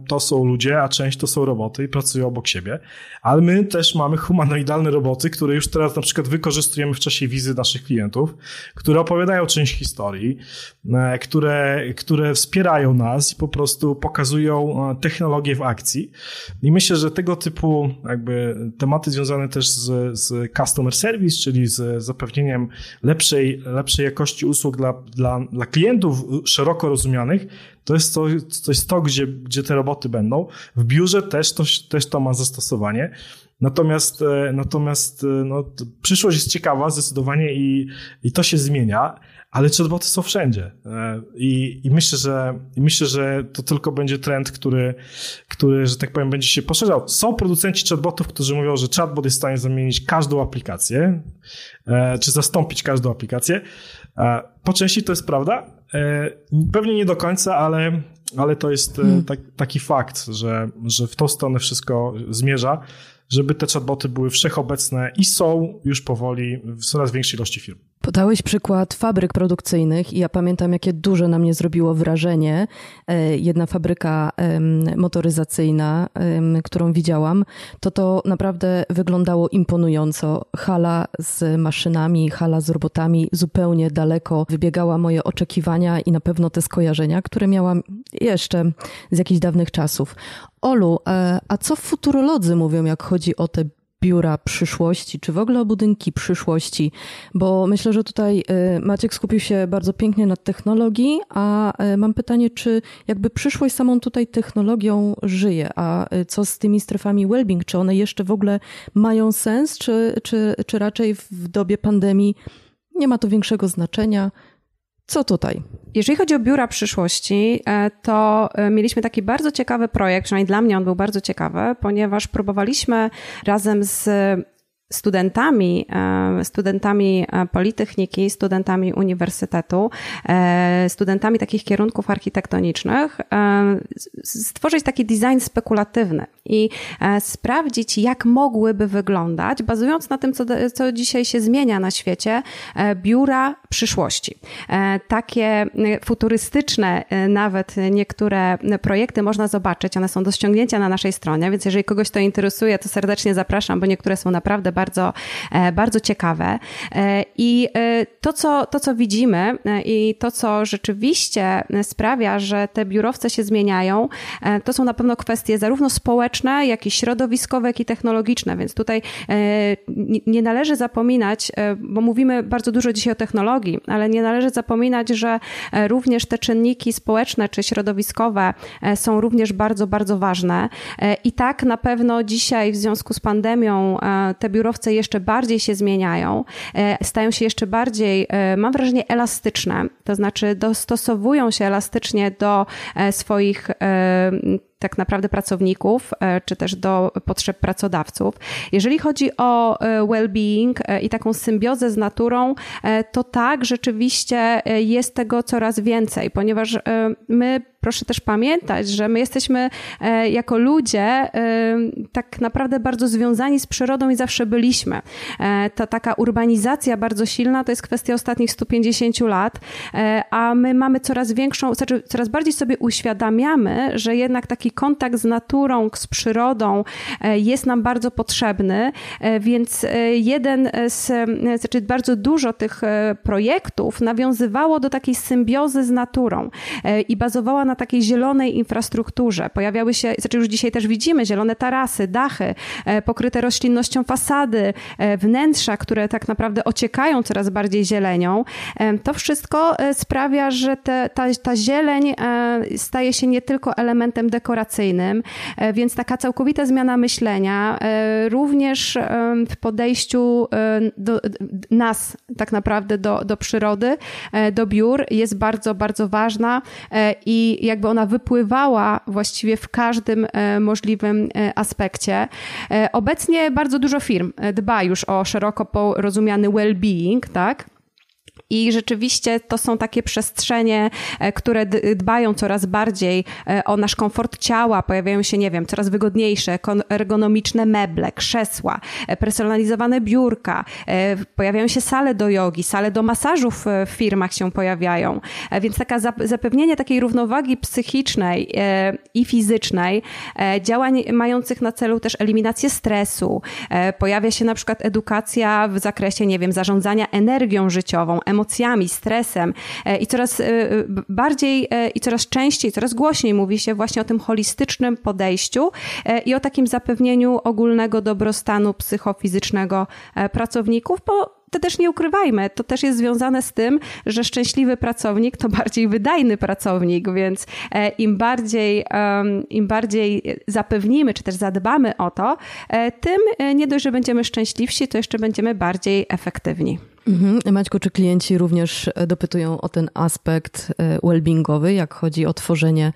to są ludzie, a część to są roboty i pracują obok siebie, ale my też mamy humanoidalne roboty, które już teraz na przykład wykorzystujemy w czasie wizy naszych klientów, które opowiadają część historii, które, które wspierają nas i po prostu pokazują e, technologię w akcji. I myślę, że tego typu jakby tematy związane też z, z customer service, czyli z zapewnieniem lepszej, lepszej jakości usług dla, dla, dla klientów szeroko rozumianych, to jest to, to, jest to gdzie, gdzie te roboty będą. W biurze też to, też to ma zastosowanie. Natomiast, e, natomiast no, przyszłość jest ciekawa zdecydowanie i, i to się zmienia ale chatboty są wszędzie. E, I, i, myślę, że, i myślę, że to tylko będzie trend, który, który, że tak powiem, będzie się poszerzał. Są producenci chatbotów, którzy mówią, że chatbot jest w stanie zamienić każdą aplikację, e, czy zastąpić każdą aplikację. E, po części to jest prawda. Pewnie nie do końca, ale, ale to jest hmm. tak, taki fakt, że, że w tą stronę wszystko zmierza żeby te chatboty były wszechobecne i są już powoli w coraz większej ilości firm. Podałeś przykład fabryk produkcyjnych i ja pamiętam, jakie duże na mnie zrobiło wrażenie. E, jedna fabryka motoryzacyjna, którą widziałam, to to naprawdę wyglądało imponująco. Hala z maszynami, hala z robotami zupełnie daleko wybiegała moje oczekiwania i na pewno te skojarzenia, które miałam jeszcze z jakichś dawnych czasów. Olu, e, a co futurolodzy mówią, jak chodzi o te biura przyszłości, czy w ogóle o budynki przyszłości, bo myślę, że tutaj e, Maciek skupił się bardzo pięknie na technologii, a e, mam pytanie, czy jakby przyszłość samą tutaj technologią żyje, a co z tymi strefami well-being, czy one jeszcze w ogóle mają sens, czy, czy, czy raczej w dobie pandemii nie ma to większego znaczenia? Co tutaj? Jeżeli chodzi o biura przyszłości, e, to e, mieliśmy taki bardzo ciekawy projekt, przynajmniej dla mnie on był bardzo ciekawy, ponieważ próbowaliśmy razem z studentami, e, studentami e, Politechniki, studentami uniwersytetu, e, studentami takich kierunków architektonicznych, stworzyć taki design spekulatywny i sprawdzić, jak mogłyby wyglądać, bazując na tym, co, co dzisiaj się zmienia na świecie, biura przyszłości. Takie futurystyczne, nawet niektóre projekty można zobaczyć, one są do ściągnięcia na naszej stronie, więc jeżeli kogoś to interesuje, to serdecznie zapraszam, bo niektóre są naprawdę bardzo bardzo, e, bardzo ciekawe. E, I e, to co, to, co widzimy i to, co rzeczywiście sprawia, że te biurowce się zmieniają, to są na pewno kwestie zarówno społeczne, jak i środowiskowe, jak i technologiczne. Więc tutaj nie należy zapominać, bo mówimy bardzo dużo dzisiaj o technologii, ale nie należy zapominać, że również te czynniki społeczne czy środowiskowe są również bardzo, bardzo ważne. I tak na pewno dzisiaj w związku z pandemią te biurowce surowce jeszcze bardziej się zmieniają, e, stają się jeszcze bardziej, e, mam wrażenie, elastyczne, to znaczy dostosowują się elastycznie do e, swoich tak naprawdę pracowników, czy też do potrzeb pracodawców. Jeżeli chodzi o well-being i taką symbiozę z naturą, to tak, rzeczywiście jest tego coraz więcej, ponieważ my proszę też pamiętać, że my jesteśmy e, jako ludzie e, tak naprawdę bardzo związani z przyrodą i zawsze byliśmy. E, ta taka urbanizacja bardzo silna to jest kwestia ostatnich 150 lat, a my mamy coraz większą, znaczy coraz bardziej sobie uświadamiamy, że jednak taki kontakt z naturą, z przyrodą jest nam bardzo potrzebny, więc jeden z, znaczy bardzo dużo tych projektów nawiązywało do takiej symbiozy z naturą i bazowała na takiej zielonej infrastrukturze. Pojawiały się, znaczy już dzisiaj też widzimy, zielone tarasy, dachy, e, pokryte roślinnością fasady, e, wnętrza, które tak naprawdę ociekają coraz bardziej zielenią. E, to wszystko sprawia, że te, ta, ta zieleń staje się nie tylko elementem dekoracyjnym, więc taka całkowita zmiana myślenia, również w podejściu do nas tak naprawdę do, do przyrody, do biur jest bardzo, bardzo ważna i jakby ona wypływała właściwie w każdym e, możliwym e, aspekcie. E, obecnie bardzo dużo firm dba już o szeroko rozumiany well-being, tak? I rzeczywiście to są takie przestrzenie, e, które dbają coraz bardziej e, o nasz komfort ciała. Pojawiają się, nie wiem, coraz wygodniejsze, ergonomiczne meble, krzesła, e, personalizowane biurka. Pojawiają się sale do jogi, sale do masażów w firmach się pojawiają. Więc taka zapewnienie takiej równowagi psychicznej i fizycznej, działań mających na celu też eliminację stresu. Pojawia się na przykład edukacja w zakresie, nie wiem, zarządzania energią życiową, emocjonalną, emocjami, stresem i coraz bardziej i coraz częściej, coraz głośniej mówi się właśnie o tym holistycznym podejściu i o takim zapewnieniu ogólnego dobrostanu psychofizycznego pracowników, bo to też nie ukrywajmy, to też jest związane z tym, że szczęśliwy pracownik to bardziej wydajny pracownik, więc e, im bardziej, im bardziej zapewnimy, czy też zadbamy o to, e, tym e, nie dość, że będziemy szczęśliwsi, to jeszcze będziemy bardziej efektywni. Mhm. Maćku, czy klienci również dopytują o ten aspekt well-beingowy, jak chodzi o tworzenie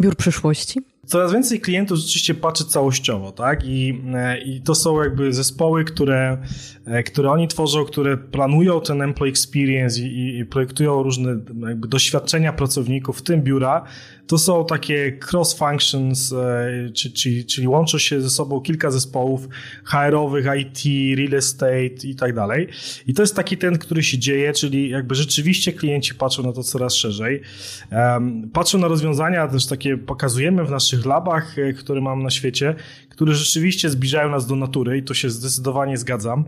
biur przyszłości? Coraz więcej klientów rzeczywiście patrzy całościowo, tak? I, e, i to są jakby zespoły, które, e, które oni tworzą, które planują ten employee experience i, i projektują różne doświadczenia pracowników, w tym biura, to są takie cross functions, e, czyli, czyli łączą się ze sobą kilka zespołów HR-owych, IT, real estate i tak dalej. I to jest taki ten, który się dzieje, czyli jakby rzeczywiście klienci patrzą na to coraz szerzej. Patrzą na rozwiązania, też takie pokazujemy w naszych labach, e, które mam na świecie, które rzeczywiście zbliżają nas do natury i to się zdecydowanie zgadzam.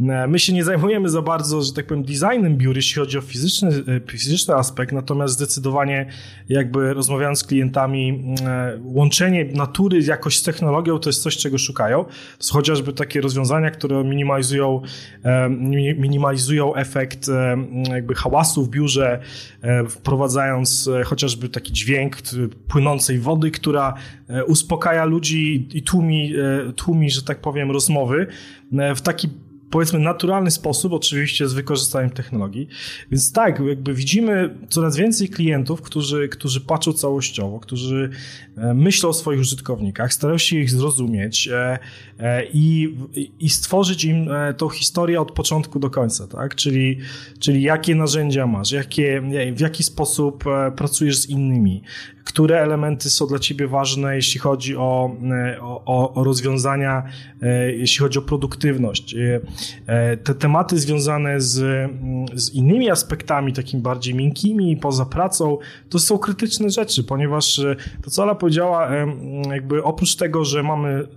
E, my się nie zajmujemy za bardzo, że tak powiem, designem biur, jeśli chodzi o fizyczny, fizyczny aspekt, natomiast zdecydowanie jakby rozmawiając z klientami, e, łączenie natury jakoś z technologią to jest coś, czego szukają. To są chociażby takie rozwiązania, które minimalizują, e, minimalizują efekt e, jakby hałasu w biurze, wprowadzając chociażby taki dźwięk płynącej wody, która uspokaja ludzi i tłumi, tłumi że tak powiem, rozmowy w taki powiedzmy naturalny sposób, oczywiście z wykorzystaniem technologii. Więc tak, jakby widzimy coraz więcej klientów, którzy, którzy patrzą całościowo, którzy e, myślą o swoich użytkownikach, starają się ich zrozumieć e, e, i, i stworzyć im tą historię od początku do końca, tak? Czyli, czyli jakie narzędzia masz, jakie, w jaki sposób pracujesz z innymi, które elementy są dla Ciebie ważne, jeśli chodzi o, o, o rozwiązania, jeśli chodzi o produktywność. E, te tematy związane z, z innymi aspektami, takimi bardziej miękkimi, poza pracą, to są krytyczne rzeczy, ponieważ e, to, co Ala powiedziała, jakby oprócz tego, że mamy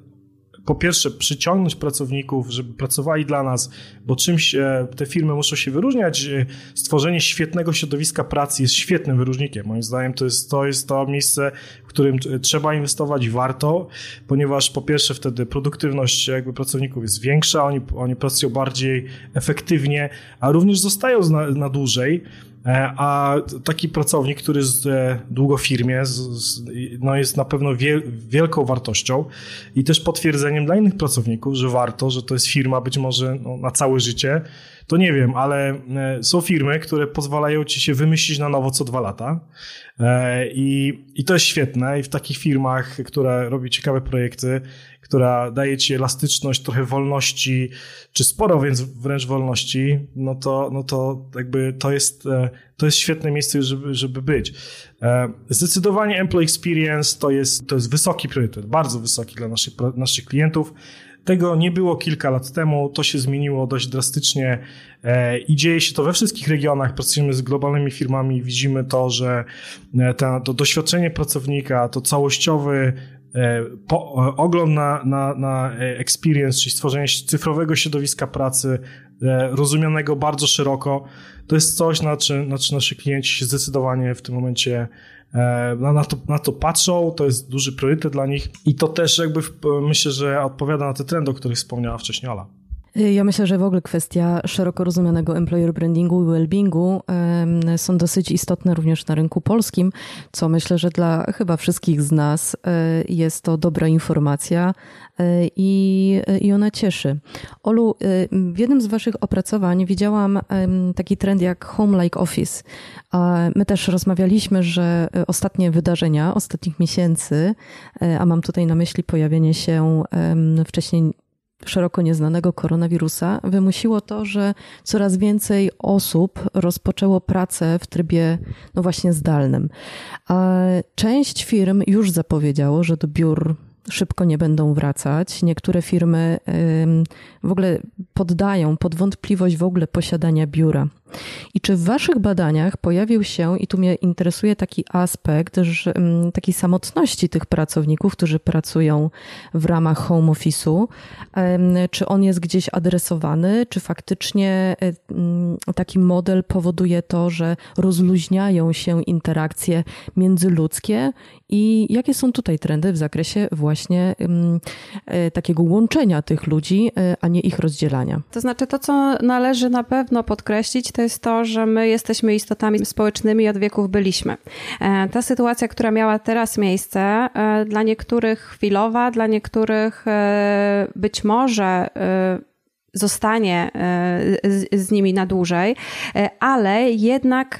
po pierwsze przyciągnąć pracowników, żeby pracowali dla nas, bo czymś e, te firmy muszą się wyróżniać. E, stworzenie świetnego środowiska pracy jest świetnym wyróżnikiem. Moim zdaniem to jest to, jest to miejsce, w którym trzeba inwestować warto, ponieważ po pierwsze wtedy produktywność jakby pracowników jest większa, oni, oni pracują bardziej efektywnie, a również zostają na, na dłużej. E, a taki pracownik, który jest e, długo w firmie, no jest na pewno wielką wartością i też potwierdzeniem dla innych pracowników, że warto, że to jest firma być może no, na całe życie. To nie wiem, ale e, są firmy, które pozwalają ci się wymyślić na nowo co dwa lata. I, I to jest świetne. I w takich firmach, które robią ciekawe projekty, która daje ci elastyczność, trochę wolności, czy sporo więc wręcz wolności, no to, no to jakby to jest, e, to jest świetne miejsce, żeby, żeby być. E, zdecydowanie Employee Experience to jest, to jest wysoki priorytet, bardzo wysoki dla naszych, naszych klientów. Tego nie było kilka lat temu, to się zmieniło dość drastycznie e, i dzieje się to we wszystkich regionach. Pracujemy z globalnymi firmami, widzimy to, że to doświadczenie pracownika, to całościowy po, ogląd na, na, na experience, czyli stworzenie cyfrowego środowiska pracy, e, rozumianego bardzo szeroko, to jest coś, na czym, na czym nasi klienci się zdecydowanie w tym momencie e, na, to, na to patrzą, to jest duży priorytet dla nich i to też jakby myślę, że odpowiada na te trendy, o których wspomniała wcześniej Ala. Ja myślę, że w ogóle kwestia szeroko rozumianego employer brandingu i well-beingu są dosyć istotne również na rynku polskim, co myślę, że dla chyba wszystkich z nas e, jest to dobra informacja e, i, i ona cieszy. Olu, w jednym z Waszych opracowań widziałam taki trend jak Home Like Office. My też rozmawialiśmy, że ostatnie wydarzenia ostatnich miesięcy, a mam tutaj na myśli pojawienie się wcześniej szeroko nieznanego koronawirusa wymusiło to, że coraz więcej osób rozpoczęło pracę w trybie, no właśnie, zdalnym. A część firm już zapowiedziało, że do biur szybko nie będą wracać. Niektóre firmy w ogóle poddają pod wątpliwość w ogóle posiadania biura. I czy w Waszych badaniach pojawił się, i tu mnie interesuje taki aspekt, że, mm, samotności tych pracowników, którzy pracują w ramach home office'u, czy on jest gdzieś adresowany, czy faktycznie e, mm, taki model powoduje to, że rozluźniają się interakcje międzyludzkie i jakie są tutaj trendy w zakresie właśnie e, takiego łączenia tych ludzi, e, a nie ich rozdzielania? To znaczy, to co należy na pewno podkreślić, to jest to, że my jesteśmy istotami społecznymi i od wieków byliśmy. E, ta sytuacja, która miała teraz miejsce, dla niektórych chwilowa, dla niektórych być może zostanie z, nimi na dłużej, ale jednak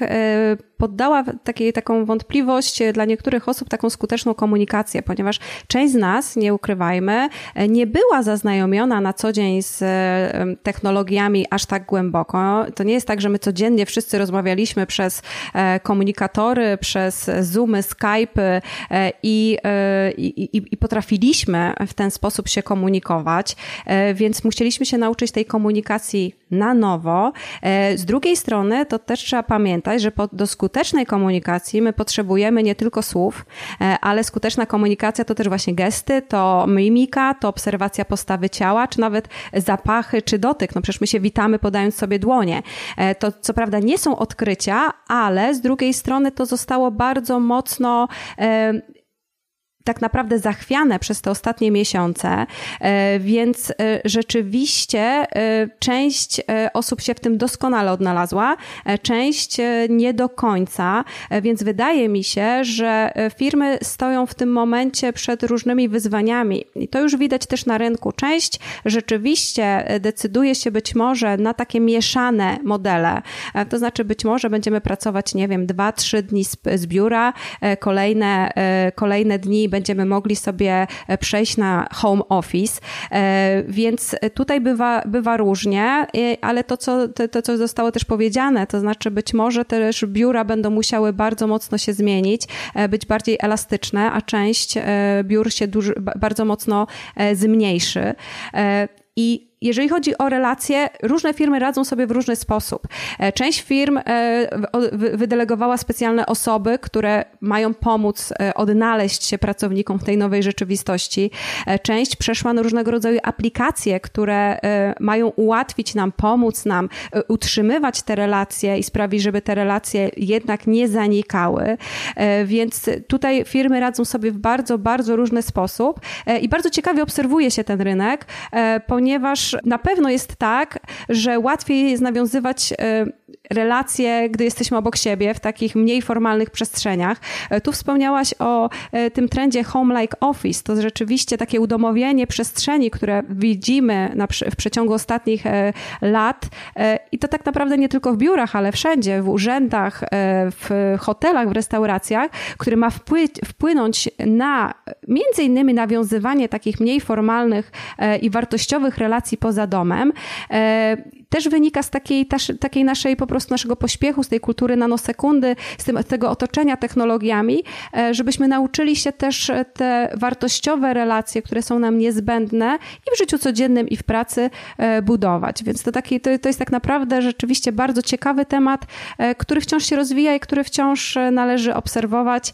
poddała takiej, taką wątpliwość dla niektórych osób taką skuteczną komunikację, ponieważ część z nas, nie ukrywajmy, nie była zaznajomiona na co dzień z technologiami aż tak głęboko. To nie jest tak, że my codziennie wszyscy rozmawialiśmy przez e, komunikatory, przez Zoomy, Skype'y e, e, i, i, i potrafiliśmy w ten sposób się komunikować, więc musieliśmy się nauczyć tej komunikacji na nowo. Z drugiej strony, to też trzeba pamiętać, że do skutecznej komunikacji my potrzebujemy nie tylko słów, e, ale skuteczna komunikacja to też właśnie gesty, to mimika, to obserwacja postawy ciała, czy nawet zapachy, czy dotyk. No przecież my się witamy podając sobie dłonie. E, to co prawda nie są odkrycia, ale z drugiej strony to zostało bardzo mocno tak naprawdę zachwiane przez te ostatnie miesiące, e, więc e, rzeczywiście e, część osób się w tym doskonale odnalazła, część nie do końca, więc wydaje mi się, że firmy stoją w tym momencie przed różnymi wyzwaniami i to już widać też na rynku. Część rzeczywiście decyduje się być może na takie mieszane modele, to znaczy być może będziemy pracować, nie wiem, dwa, trzy dni z, biura, kolejne, kolejne dni będziemy mogli sobie e, przejść na home office, e, więc tutaj bywa, bywa różnie, ale to co, to, to, co zostało też powiedziane, to znaczy być może też biura będą musiały bardzo mocno się zmienić, e, być bardziej elastyczne, a część biur się duży, bardzo mocno zmniejszy. I jeżeli chodzi o relacje, różne firmy radzą sobie w różny sposób. E, część firm e, wydelegowała specjalne osoby, które mają pomóc e, odnaleźć się pracownikom w tej nowej rzeczywistości. Część przeszła na różnego rodzaju aplikacje, które mają ułatwić nam, pomóc nam utrzymywać te relacje i sprawić, żeby te relacje jednak nie zanikały. Więc tutaj firmy radzą sobie w bardzo, bardzo różny sposób i bardzo ciekawie obserwuje się ten rynek, ponieważ na pewno jest tak, że łatwiej jest nawiązywać e, relacje, gdy jesteśmy obok siebie w takich mniej formalnych przestrzeniach. E, tu wspomniałaś o e, tym trendzie home like office. To rzeczywiście takie udomowienie przestrzeni, które widzimy na, w przeciągu ostatnich lat i to tak naprawdę nie tylko w biurach, ale wszędzie, w urzędach, w hotelach, w restauracjach, który ma wpłynąć na między innymi nawiązywanie takich mniej formalnych i wartościowych relacji poza domem, e, też wynika z takiej, takiej naszej po prostu naszego pośpiechu, z tej kultury nanosekundy, z, tym, z tego otoczenia technologiami, e, żebyśmy nauczyli się też te wartościowe relacje, które są nam niezbędne i w życiu codziennym, i w pracy e, budować. Więc to, taki, to, to jest tak naprawdę rzeczywiście bardzo ciekawy temat, który wciąż się rozwija i który wciąż należy obserwować.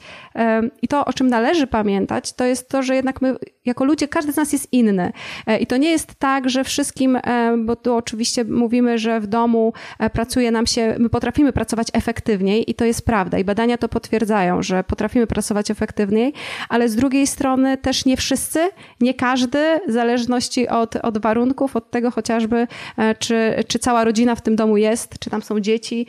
I to, o czym należy pamiętać, to jest to, że jednak my jako ludzie, każdy z nas jest inny. I to nie jest tak, że wszystkim, e, bo tu oczywiście mówimy, że w domu e, pracuje nam się, my potrafimy pracować efektywniej i to jest prawda i badania to potwierdzają, że potrafimy pracować efektywniej, ale z drugiej strony też nie wszyscy, nie każdy, w zależności od, od warunków, od tego chociażby, e, czy, czy cała rodzina w tym domu jest, czy tam są dzieci,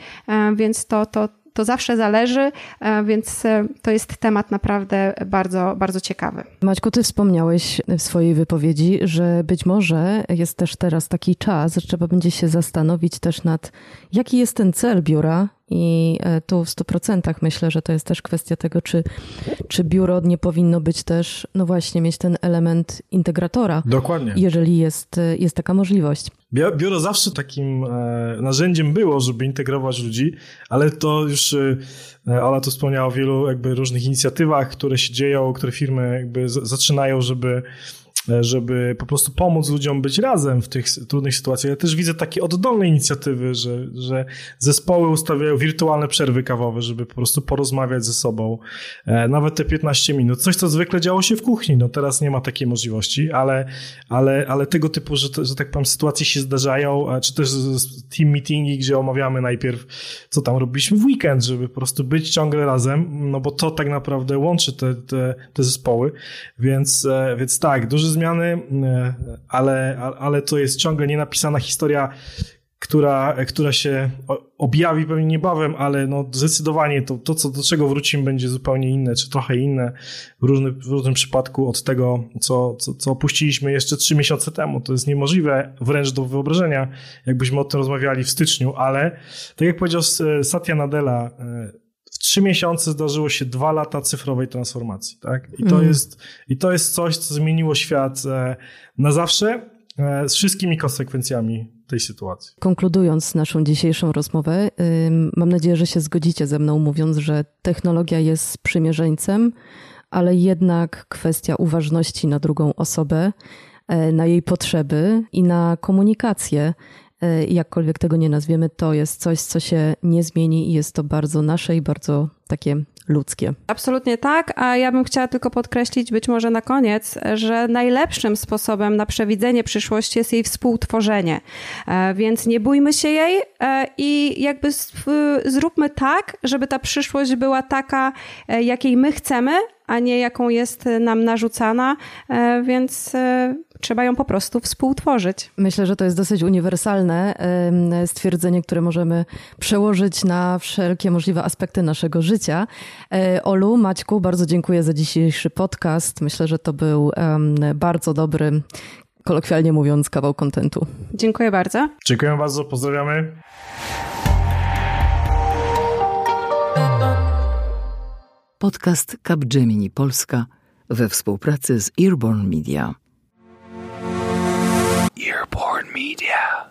więc to, to, to zawsze zależy, e, więc e, to jest temat naprawdę bardzo, bardzo ciekawy. Maćku, ty wspomniałeś w swojej wypowiedzi, że być może jest też teraz taki czas, że trzeba będzie się zastanowić też nad, jaki jest ten cel biura i e, tu w 100% myślę, że to jest też kwestia tego, czy, czy biuro nie powinno być też, no właśnie, mieć ten element integratora. Dokładnie. Jeżeli jest, jest taka możliwość. Biuro zawsze takim e, narzędziem było, żeby integrować ludzi, ale to już e, Ola tu wspomniała o wielu jakby różnych inicjatywach, które się dzieją, które firmy jakby zaczynają, żeby e, żeby po prostu pomóc ludziom być razem w tych trudnych sytuacjach. Ja też widzę takie oddolne inicjatywy, że, że zespoły ustawiają wirtualne przerwy kawowe, żeby po prostu porozmawiać ze sobą. E, nawet te 15 minut. Coś, co zwykle działo się w kuchni. No teraz nie ma takiej możliwości, ale, ale, ale tego typu, że, że tak powiem, sytuacje się zdarzają, czy też team meetingi, gdzie omawiamy najpierw, co tam robiliśmy w weekend, żeby po prostu być ciągle razem, no bo to tak naprawdę łączy te, te, te zespoły. Więc, e, więc tak, duże zmiany, e, ale, ale to jest ciągle nienapisana historia, która, która się objawi pewnie niebawem, ale no zdecydowanie to, to co, do czego wrócimy, będzie zupełnie inne, czy trochę inne w, różny, w różnym przypadku od tego, co, co, co opuściliśmy jeszcze trzy miesiące temu. To jest niemożliwe wręcz do wyobrażenia, jakbyśmy o tym rozmawiali w styczniu, ale tak jak powiedział Satya Nadella, e, trzy miesiące zdarzyło się dwa lata cyfrowej transformacji, tak? I to, mm. jest, i to jest coś, co zmieniło świat e, na zawsze e, z wszystkimi konsekwencjami tej sytuacji. Konkludując naszą dzisiejszą rozmowę, mam nadzieję, że się zgodzicie ze mną, mówiąc, że technologia jest sprzymierzeńcem, ale jednak kwestia uważności na drugą osobę, e, na jej potrzeby i na komunikację jakkolwiek tego nie nazwiemy, to jest coś, co się nie zmieni i jest to bardzo nasze i bardzo takie ludzkie. Absolutnie tak, a ja bym chciała tylko podkreślić być może na koniec, że najlepszym sposobem na przewidzenie przyszłości jest jej współtworzenie. E, więc nie bójmy się jej e, i jakby zróbmy tak, żeby ta przyszłość była taka, jakiej my chcemy, a nie jaką jest nam narzucana, więc trzeba ją po prostu współtworzyć. Myślę, że to jest dosyć uniwersalne stwierdzenie, które możemy przełożyć na wszelkie możliwe aspekty naszego życia. E, Olu, Maćku, bardzo dziękuję za dzisiejszy podcast. Myślę, że to był bardzo dobry, kolokwialnie mówiąc, kawał kontentu. Dziękuję bardzo. Dziękuję bardzo, pozdrawiamy. Podcast Capgemini Polska we współpracy z Earborn Media. Earborn Media.